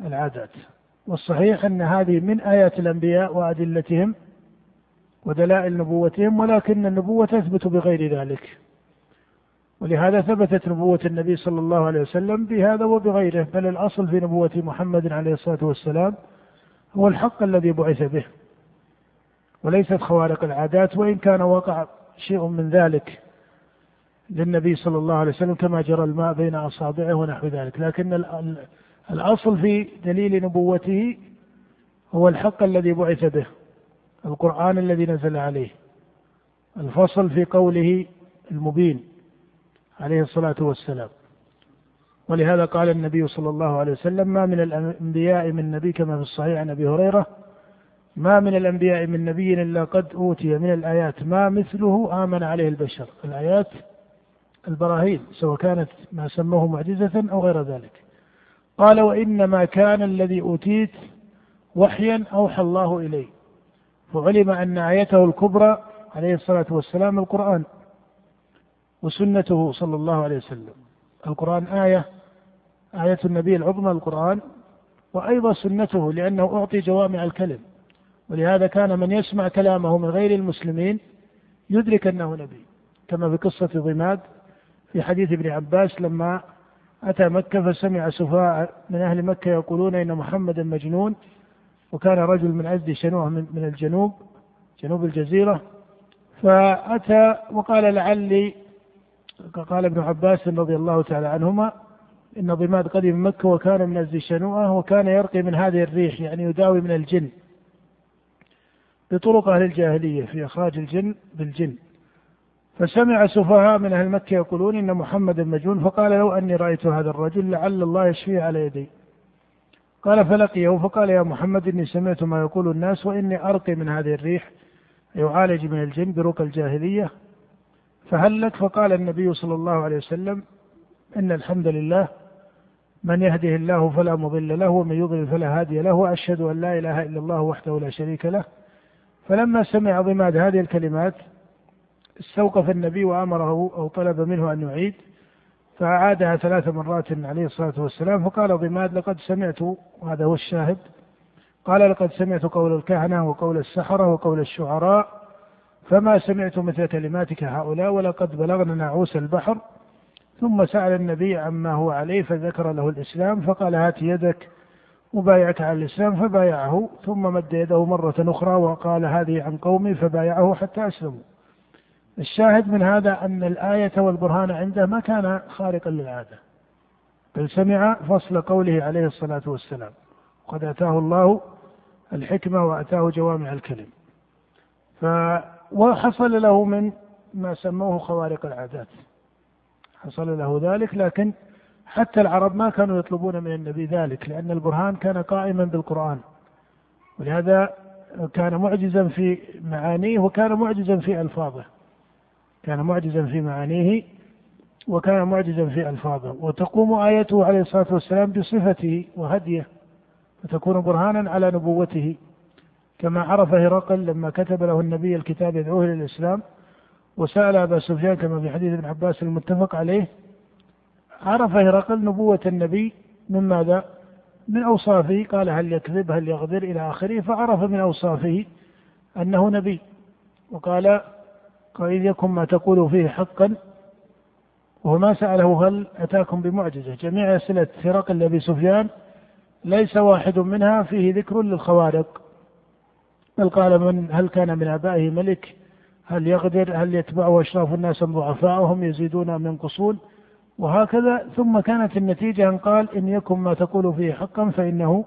العادات. والصحيح أن هذه من آيات الأنبياء وأدلتهم ودلائل نبوتهم ولكن النبوة تثبت بغير ذلك. ولهذا ثبتت نبوة النبي صلى الله عليه وسلم بهذا وبغيره بل الأصل في نبوة محمد عليه الصلاة والسلام هو الحق الذي بعث به وليست خوارق العادات وإن كان وقع شيء من ذلك للنبي صلى الله عليه وسلم كما جرى الماء بين أصابعه ونحو ذلك. لكن الأصل في دليل نبوته هو الحق الذي بعث به القرآن الذي نزل عليه الفصل في قوله المبين عليه الصلاة والسلام. ولهذا قال النبي صلى الله عليه وسلم ما من الأنبياء من نبي كما في الصحيح عن أبي هريرة ما من الأنبياء من نبي إلا قد أوتي من الآيات ما مثله آمن عليه البشر. الآيات البراهين سواء كانت ما سموه معجزة أو غير ذلك. قال وإنما كان الذي أوتيت وحيا أوحى الله إليه فعلم أن آيته الكبرى عليه الصلاة والسلام القرآن وسنته صلى الله عليه وسلم. القرآن آية آية النبي العظمى القرآن وأيضا سنته لأنه أعطي جوامع الكلم. ولهذا كان من يسمع كلامه من غير المسلمين يدرك أنه نبي كما في قصة ضماد في حديث ابن عباس لما أتى مكة فسمع سفاء من أهل مكة يقولون إن محمدا مجنون وكان رجل من عزد شنوع من الجنوب جنوب الجزيرة. فأتى وقال لعلي قال ابن عباس رضي الله تعالى عنهما إن ضماد قدم مكة وكان من عزد شنوءة وكان يرقي من هذه الريح يعني يداوي من الجن بطرق أهل الجاهلية في إخراج الجن بالجن. فسمع سفهاء من أهل مكة يقولون إن محمدا مجنون فقال لو أني رأيت هذا الرجل لعل الله يشفيه على يدي. قال فلقيه فقال يا محمد إني سمعت ما يقول الناس وإني أرقي من هذه الريح يعالج من الجن برقى الجاهلية. فهل لك فقال النبي صلى الله عليه وسلم إن الحمد لله من يهده الله فلا مضل له ومن يضلل فلا هادي له وأشهد أن لا إله إلا الله وحده لا شريك له. فلما سمع ضماد هذه الكلمات استوقف النبي وأمره أو طلب منه أن يعيد فأعادها ثلاث مرات عليه الصلاة والسلام فقال ضماد لقد سمعت وهذا هو الشاهد قال لقد سمعت قول الكهنة وقول السحرة وقول الشعراء فما سمعت مثل كلماتك هؤلاء ولقد بلغنا نعوس البحر. ثم سأل النبي عما هو عليه فذكر له الإسلام فقال هات يدك وبايعك على الإسلام فبايعه ثم مد يده مرة أخرى وقال هذه عن قومي فبايعه حتى أسلموا. الشاهد من هذا أن الآية والبرهان عنده ما كان خارقا للعادة. بل سمع فصل قوله عليه الصلاة والسلام قد أتاه الله الحكمة وأتاه جوامع الكلم ف وحصل له من ما سموه خوارق العادات. حصل له ذلك لكن حتى العرب ما كانوا يطلبون من النبي ذلك لأن البرهان كان قائما بالقرآن. ولهذا كان معجزا في معانيه وكان معجزا في ألفاظه. كان معجزا في معانيه وكان معجزا في ألفاظه. وتقوم آيته عليه الصلاة والسلام بصفته وهديه فتكون برهانا على نبوته. كما عرف هرقل لما كتب له النبي الكتاب يدعوه إلى الإسلام وسأل أبا سفيان كما في حديث ابن عباس المتفق عليه عرف هرقل نبوة النبي من ماذا؟ من أوصافه. قال هل يكذب؟ هل يغدر؟ إلى آخره. فعرف من أوصافه أنه نبي. وقال وإذ يكن ما تقول فيه حقا وهو ما سأله هل أتاكم بمعجزة. جميع أسئلة هرقل لأبي سفيان ليس واحد منها فيه ذكر للخوارق. بل قال من هل كان من آبائه ملك؟ هل يغدر؟ هل يتبعه أشراف الناس ضعفاءهم يزيدون أم ينقصون؟ وهكذا. ثم كانت النتيجة أن قال إن يكن ما تقول فيه حقا فإنه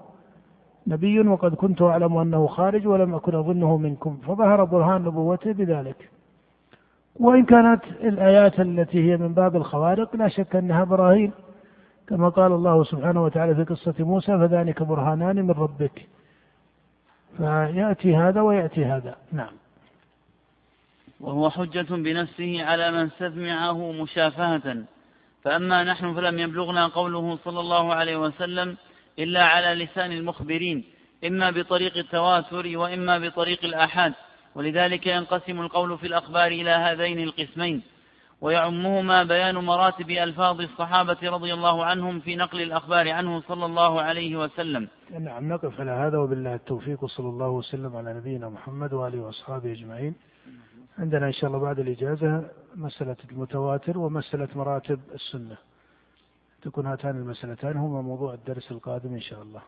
نبي وقد كنت أعلم أنه خارج ولم أكن أظنه منكم. فظهر برهان نبوته بذلك. وإن كانت الآيات التي هي من باب الخوارق لا شك أنها براهين. كما قال الله سبحانه وتعالى في قصة موسى فذلك برهانان من ربك. فيأتي هذا ويأتي هذا. نعم. وهو حجة بنفسه على من سمعه مشافهة. فأما نحن فلم يبلغنا قوله صلى الله عليه وسلم إلا على لسان المخبرين إما بطريق التواتر وإما بطريق الآحاد. ولذلك ينقسم القول في الأخبار إلى هذين القسمين ويعمهما بيان مراتب ألفاظ الصحابة رضي الله عنهم في نقل الأخبار عنه صلى الله عليه وسلم. نعم نقف على هذا وبالله التوفيق وصلى الله وسلم على نبينا محمد وآله وأصحابه أجمعين. عندنا إن شاء الله بعد الإجازة مسألة المتواتر ومسألة مراتب السنة. تكون هاتان المسألتان هما موضوع الدرس القادم إن شاء الله.